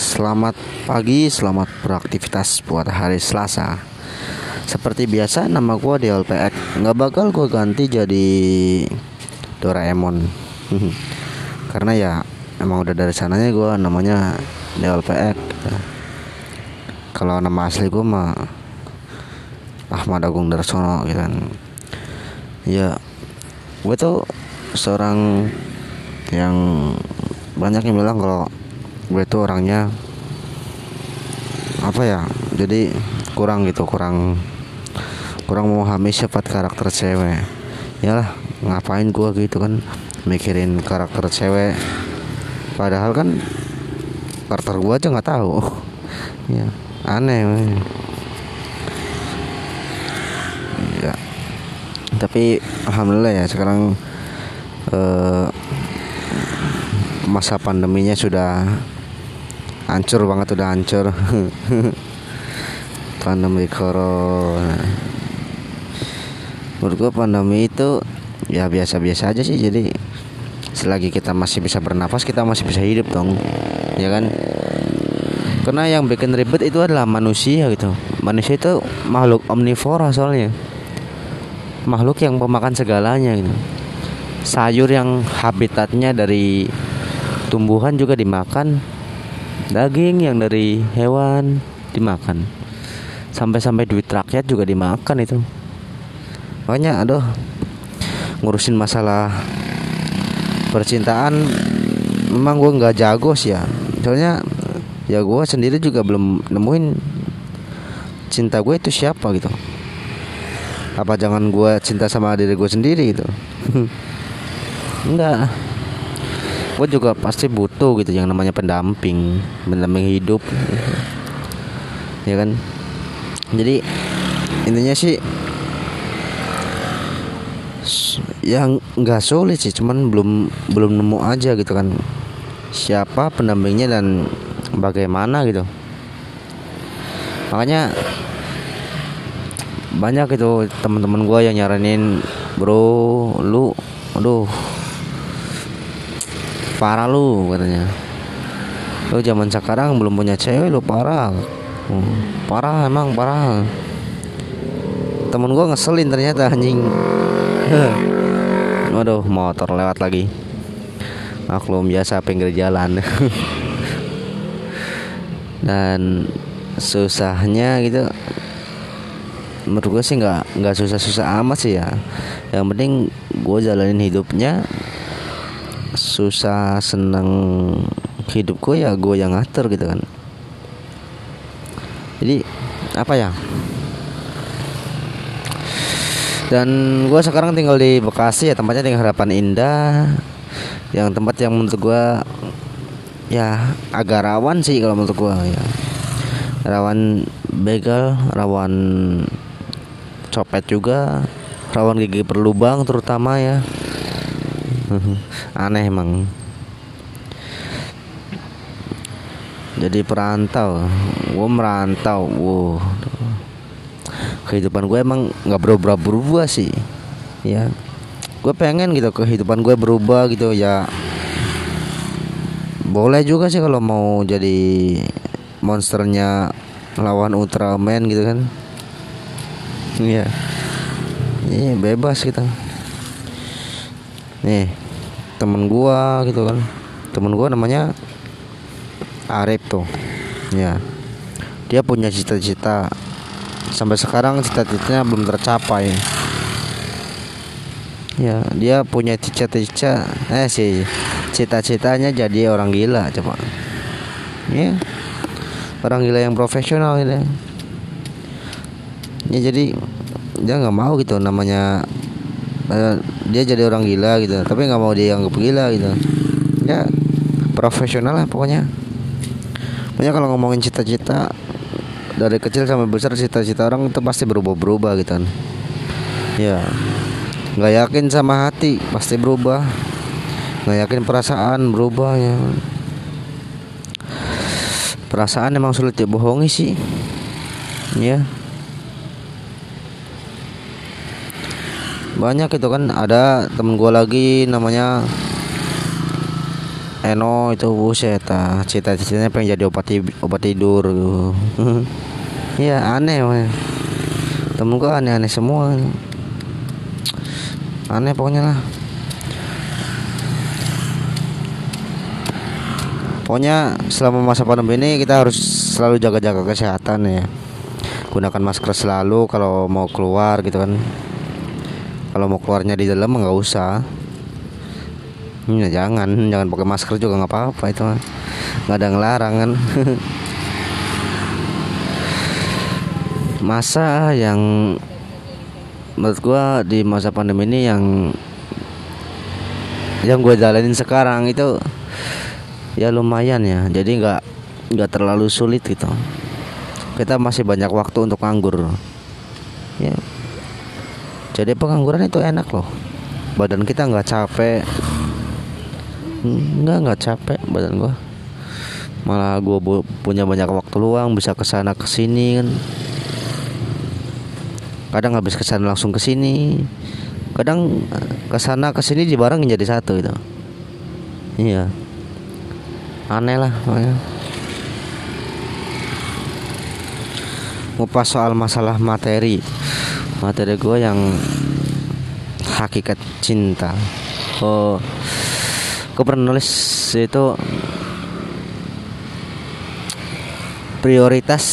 Selamat pagi, selamat beraktivitas buat hari Selasa. Seperti biasa, nama gue di LPX. Nggak bakal gue ganti jadi Doraemon. Karena ya emang udah dari sananya gue namanya DLPX. Kalau nama asli gue mah Ahmad Agung Darsono gitu kan. Ya, gue tuh seorang yang banyak yang bilang kalau gue tuh orangnya apa ya jadi kurang gitu kurang kurang memahami sifat karakter cewek. Ya lah ngapain gue gitu kan mikirin karakter cewek. Padahal kan karakter gue aja nggak tahu. Ya aneh ya tapi alhamdulillah ya sekarang eh, masa pandeminya sudah hancur banget udah hancur. Pandemi corona. Menurut gue pandemi itu ya biasa-biasa aja sih jadi selagi kita masih bisa bernapas kita masih bisa hidup dong ya kan? Karena yang bikin ribet itu adalah manusia gitu. Manusia itu makhluk omnivora soalnya. Makhluk yang pemakan segalanya gitu. Sayur yang habitatnya dari tumbuhan juga dimakan daging yang dari hewan dimakan. Sampai-sampai duit rakyat juga dimakan itu. Makanya aduh ngurusin masalah percintaan memang gue nggak jago sih ya. Soalnya ya gue sendiri juga belum nemuin cinta gue itu siapa gitu. Apa jangan gue cinta sama diri gue sendiri gitu? Enggak gue juga pasti butuh gitu yang namanya pendamping pendamping hidup. Ya kan? Jadi intinya sih yang nggak sulit sih cuman belum belum nemu aja gitu kan. Siapa pendampingnya dan bagaimana gitu. Makanya banyak itu teman-teman gue yang nyaranin bro lu aduh parah lu katanya. Lu zaman sekarang belum punya cewek lu parah hmm, parah emang parah temen gua ngeselin ternyata anjing. Waduh motor lewat lagi. Maklum biasa pinggir jalan. Dan susahnya gitu menurut gue sih nggak nggak susah-susah amat sih ya. Yang penting gue jalanin hidupnya susah senang hidup gue ya gue yang ngatur gitu kan. Jadi apa ya? Dan gue sekarang tinggal di Bekasi ya tempatnya tinggal Harapan Indah. Yang tempat yang menurut gue ya agak rawan sih kalau menurut gue ya. Rawan begal rawan copet juga rawan gigi berlubang terutama ya aneh emang jadi perantau. Gue merantau. Wow. Kehidupan gue emang nggak berubah berubah sih. Ya. Gue pengen gitu kehidupan gue berubah gitu ya. Boleh juga sih kalau mau jadi monsternya lawan Ultraman gitu kan. Iya. Iya bebas kita nih temen gua gitu kan. Temen gua namanya Arif tuh. Ya. Dia punya cita-cita. Sampai sekarang cita-citanya belum tercapai. Ya dia punya cita-cita eh sih cita-citanya jadi orang gila coba. Ya. Orang gila yang profesional gitu ya jadi dia nggak mau gitu namanya dia jadi orang gila gitu. Tapi nggak mau dia dianggap gila gitu. Ya profesional lah pokoknya. Pokoknya kalau ngomongin cita-cita dari kecil sampai besar cita-cita orang itu pasti berubah-berubah gitu. Kan ya nggak yakin sama hati pasti berubah. Nggak yakin perasaan berubah ya. Perasaan emang sulit dibohongi sih. Ya banyak itu kan. Ada temen gue lagi namanya Eno itu buset. Ah, cita-citanya pengen jadi obat obat tidur Iya aneh man. temen gua aneh-aneh semua. Aneh pokoknya lah. Pokoknya selama masa pandemi ini kita harus selalu jaga-jaga kesehatan ya. Gunakan masker selalu kalau mau keluar gitu kan kalau mau keluarnya di dalam nggak usah. Ya jangan. Jangan pakai masker juga nggak apa-apa itu nggak ada ngelarang kan? Masa yang menurut gua di masa pandemi ini yang yang gue jalanin sekarang itu ya lumayan ya. Jadi nggak nggak terlalu sulit gitu. Kita masih banyak waktu untuk nganggur. Ya jadi pengangguran itu enak loh. Badan kita nggak capek. Nggak nggak capek badan gua. Malah gua punya banyak waktu luang bisa ke sana ke sini kan. Kadang habis ke sana langsung ke sini kadang ke sana ke sini dibarengin jadi satu itu iya. Aneh lah makanya ngupas soal masalah materi materi gue yang hakikat cinta. Oh gue pernah nulis itu prioritas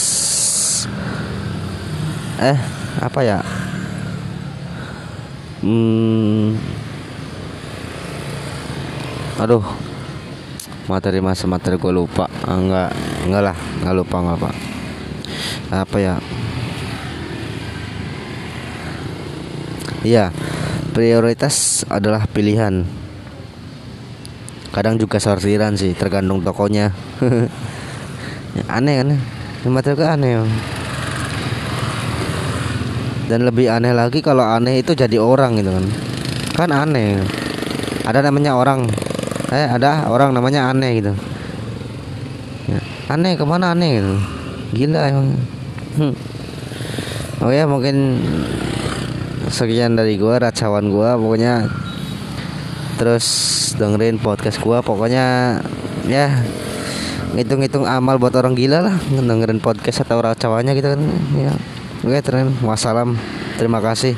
eh apa ya? Hmm, aduh materi masa materi gue lupa. Ah, enggak enggak lah enggak lupa enggak lupa. Apa ya Iya, prioritas adalah pilihan. Kadang juga sortiran sih, tergantung tokonya. aneh kan? Materi aneh dan lebih aneh lagi kalau aneh itu jadi orang gitu kan kan aneh ada namanya orang eh ada orang namanya aneh gitu ya, aneh ke mana aneh gitu gila emang hmm. oh ya mungkin sekian dari gua racawan gua pokoknya terus dengerin podcast gua pokoknya ya ngitung-ngitung amal buat orang gila lah dengerin podcast atau racawannya gitu kan ya Oke, terima Wassalam. Terima kasih.